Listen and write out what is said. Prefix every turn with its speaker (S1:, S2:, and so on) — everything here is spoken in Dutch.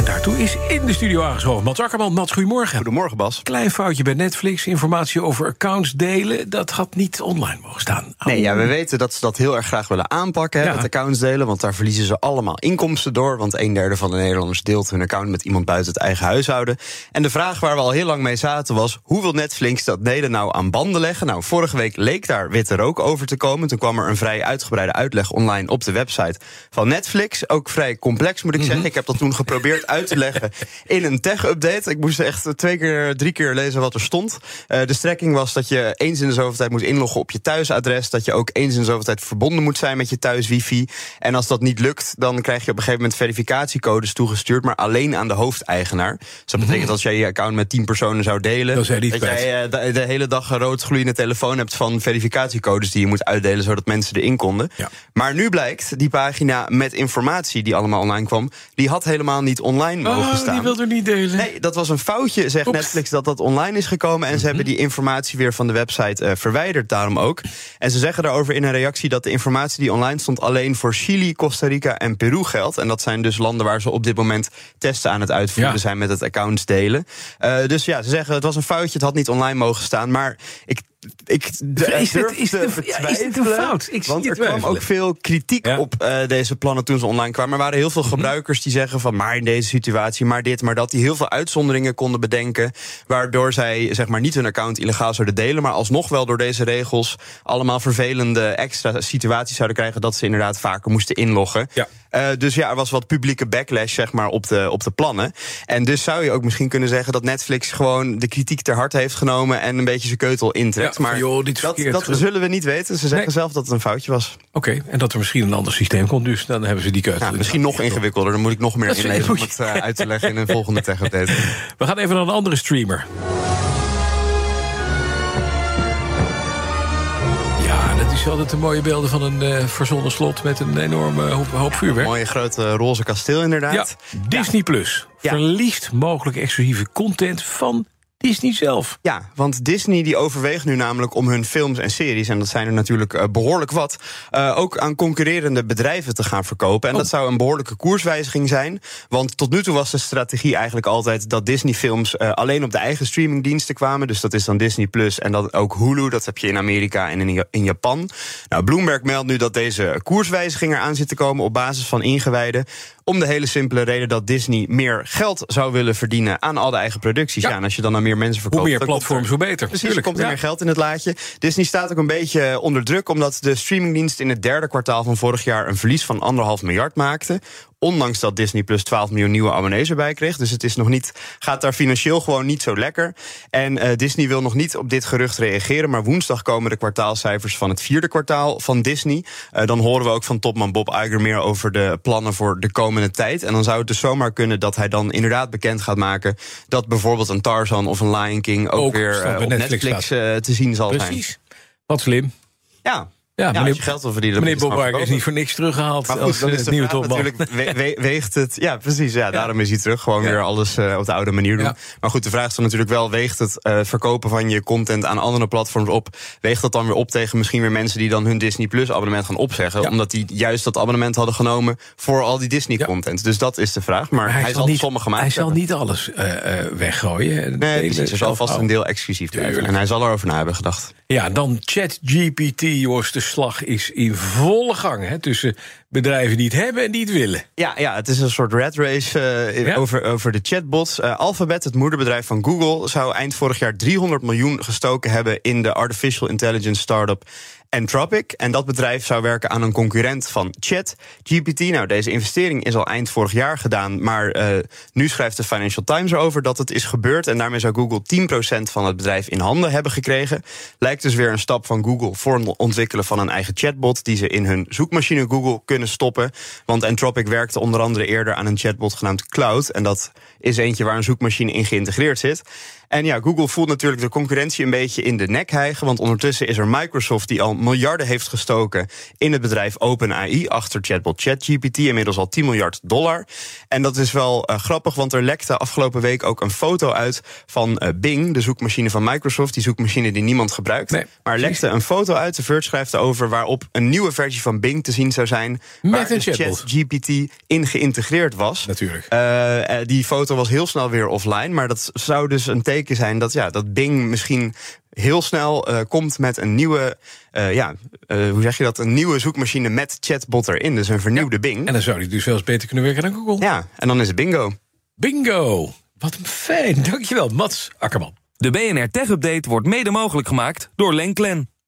S1: En daartoe is in de studio aangeschoven Mats Akkerman. Mats, goedemorgen.
S2: Goedemorgen, Bas.
S1: Klein foutje bij Netflix. Informatie over accounts delen. Dat had niet online mogen staan.
S2: Nee, ja, we weten dat ze dat heel erg graag willen aanpakken, hè,
S1: Ja.
S2: dat accounts delen. Want daar verliezen ze allemaal inkomsten door. Want een derde van de Nederlanders deelt hun account met iemand buiten het eigen huishouden. En de vraag waar we al heel lang mee zaten was: hoe wil Netflix dat delen nou aan banden leggen? Nou, vorige week leek daar witte rook over te komen. Toen kwam er een vrij uitgebreide uitleg online op de website van Netflix. Ook vrij complex, moet ik zeggen. Ik heb dat toen geprobeerd uit te leggen in een tech-update. Ik moest echt twee keer, drie keer lezen wat er stond. Eh, de strekking was dat je eens in de zoveel tijd moet inloggen op je thuisadres. Dat je ook eens in de zoveel tijd verbonden moet zijn met je thuis-wifi. En als dat niet lukt, dan krijg je op een gegeven moment verificatiecodes toegestuurd, maar alleen aan de hoofdeigenaar. Dus dat betekent dat als jij je account met tien personen zou delen, dat jij eh, de, de hele dag een rood gloeiende telefoon hebt van verificatiecodes die je moet uitdelen, zodat mensen erin konden.
S1: Ja.
S2: Maar nu blijkt, die pagina met informatie die allemaal online kwam, die had helemaal niet online mogen
S1: Oh,
S2: staan.
S1: die niet delen.
S2: Nee, dat was een foutje, zegt
S1: Oeps.
S2: Netflix, dat dat online is gekomen. En ze hebben die informatie weer van de website eh, verwijderd, daarom ook. En ze zeggen daarover in een reactie dat de informatie die online stond... alleen voor Chili, Costa Rica en Peru geldt. En dat zijn dus landen waar ze op dit moment testen aan het uitvoeren
S1: Ja.
S2: zijn... met het accounts delen. Eh, dus ja, ze zeggen het was een foutje, het had niet online mogen staan. Maar ik... Ik
S1: Is het- het een- ja, is het een
S2: betwijfelen,
S1: fout? Ik zie
S2: want er kwam ook veel kritiek
S1: Ja.
S2: op eh, deze plannen toen ze online kwamen. Er waren heel veel gebruikers die zeggen van... maar in deze situatie, maar dit, maar dat. Die heel veel uitzonderingen konden bedenken... waardoor zij zeg maar, niet hun account illegaal zouden delen... maar alsnog wel door deze regels... allemaal vervelende extra situaties zouden krijgen... dat ze inderdaad vaker moesten inloggen.
S1: Ja.
S2: Eh, dus ja, er was wat publieke backlash zeg maar, op, de, op de plannen. En dus zou je ook misschien kunnen zeggen... dat Netflix gewoon de kritiek ter harte heeft genomen... en een beetje zijn keutel intrekt.
S1: Ja,
S2: maar
S1: joh, dit is
S2: dat, dat zullen we niet weten. Ze zeggen
S1: Nee.
S2: zelf dat het een foutje was.
S1: Oké, en dat er misschien een ander systeem komt. Dus dan hebben ze die keuze.
S2: Ja, misschien nog ingewikkelder. Dan moet ik nog meer inlezen om het eh, uit te leggen in een volgende tech-update.
S1: We gaan even naar een andere streamer. Dat is altijd de mooie beelden van een eh verzonnen slot... met een enorme hoop, hoop vuurwerk.
S2: Mooie grote roze kasteel
S1: Ja,
S2: inderdaad.
S1: Disney Plus verliest mogelijk exclusieve content van Disney zelf.
S2: Ja, want Disney die overweegt nu namelijk om hun films en series... en dat zijn er natuurlijk eh, behoorlijk wat... eh, ook aan concurrerende bedrijven te gaan verkopen. En
S1: Oh.
S2: dat zou een behoorlijke koerswijziging zijn. Want tot nu toe was de strategie eigenlijk altijd... dat Disney-films eh, alleen op de eigen streamingdiensten kwamen. Dus dat is dan Disney Plus en dan ook Hulu. Dat heb je in Amerika en in, in Japan. Nou, Bloomberg meldt nu dat deze koerswijziging eraan zit te komen... op basis van ingewijden. Om de hele simpele reden dat Disney meer geld zou willen verdienen... aan al de eigen producties.
S1: Ja.
S2: Ja, en als je dan meer mensen verkoopt...
S1: Hoe meer platforms, hoe beter.
S2: Precies, er
S1: Tuurlijk,
S2: komt er
S1: ja.
S2: meer geld in het laadje. Disney staat ook een beetje onder druk... omdat de streamingdienst in het derde kwartaal van vorig jaar... een verlies van anderhalf miljard maakte. Ondanks dat Disney Plus 12 miljoen nieuwe abonnees erbij kreeg. Dus het is nog niet, gaat daar financieel gewoon niet zo lekker. En eh, Disney wil nog niet op dit gerucht reageren... maar woensdag komen de kwartaalcijfers van het vierde kwartaal van Disney. Eh, dan horen we ook van topman Bob Iger meer over de plannen voor de komende tijd. En dan zou het dus zomaar kunnen dat hij dan inderdaad bekend gaat maken... dat bijvoorbeeld een Tarzan of een Lion King ook,
S1: Ook
S2: weer eh, op
S1: Netflix
S2: te zien zal zijn.
S1: Precies. Wat slim.
S2: Ja.
S1: Ja, meneer,
S2: als je geld wil verdienen... dan
S1: meneer is niet voor niks teruggehaald
S2: Maar
S1: als
S2: goed, dan
S1: eh,
S2: is de
S1: nieuwe
S2: vraag
S1: topman.
S2: natuurlijk, we- we- weegt het... Ja, precies, ja, daarom is hij terug. Gewoon weer alles eh, op de oude manier doen. Maar goed, de vraag is dan natuurlijk wel... weegt het eh, verkopen van je content aan andere platforms op... weegt dat dan weer op tegen misschien weer mensen... die dan hun Disney Plus abonnement gaan opzeggen... Omdat die juist dat abonnement hadden genomen... voor al die Disney content. Dus dat is de vraag. Maar hij, zal
S1: niet,
S2: sommige gemaakt
S1: hij zal niet alles eh, weggooien.
S2: Nee, precies. Er zal vast een deel exclusief blijven. En hij zal erover na hebben gedacht.
S1: Ja, dan ChatGPT, Joost. Slag is in volle gang hè, tussen bedrijven die het hebben en die het willen.
S2: Ja, ja, het is een soort rat race eh,
S1: Ja.
S2: over, over de chatbots. Eh, Alphabet, het moederbedrijf van Google, zou eind vorig jaar 300 miljoen gestoken hebben in de artificial intelligence startup Anthropic. En dat bedrijf zou werken aan een concurrent van ChatGPT. Nou, deze investering is al eind vorig jaar gedaan. Maar eh, nu schrijft de Financial Times erover dat het is gebeurd. En daarmee zou Google 10% van het bedrijf in handen hebben gekregen. Lijkt dus weer een stap van Google voor het ontwikkelen van een eigen chatbot. die ze in hun zoekmachine Google kunnen stoppen. Want Anthropic werkte onder andere eerder aan een chatbot genaamd Cloud. En dat is eentje waar een zoekmachine in geïntegreerd zit. En ja, Google voelt natuurlijk de concurrentie een beetje in de nek hijgen. Want ondertussen is er Microsoft die al miljarden heeft gestoken in het bedrijf OpenAI. Achter chatbot ChatGPT. Inmiddels al 10 miljard dollar. En dat is wel uh, grappig, want er lekte afgelopen week ook een foto uit van uh, Bing, de zoekmachine van Microsoft. Die zoekmachine die niemand gebruikt.
S1: Nee,
S2: maar er lekte een foto uit. De Verge schrijft over waarop een nieuwe versie van Bing te zien zou zijn.
S1: Met
S2: waar
S1: een
S2: dus
S1: chatbot.
S2: ChatGPT in geïntegreerd was.
S1: Natuurlijk.
S2: Uh, die foto was heel snel weer offline. Maar dat zou dus een teken zijn dat, ja, dat Bing misschien heel snel uh, komt met een nieuwe, uh, ja, uh, hoe zeg je dat? Een nieuwe zoekmachine met chatbot erin. Dus een vernieuwde ja. Bing.
S1: En dan zou die dus wel eens beter kunnen werken dan Google.
S2: Ja, en dan is het bingo.
S1: Bingo! Wat fijn, dankjewel, Mats Akkerman.
S3: De BNR Tech Update wordt mede mogelijk gemaakt door Lenklen.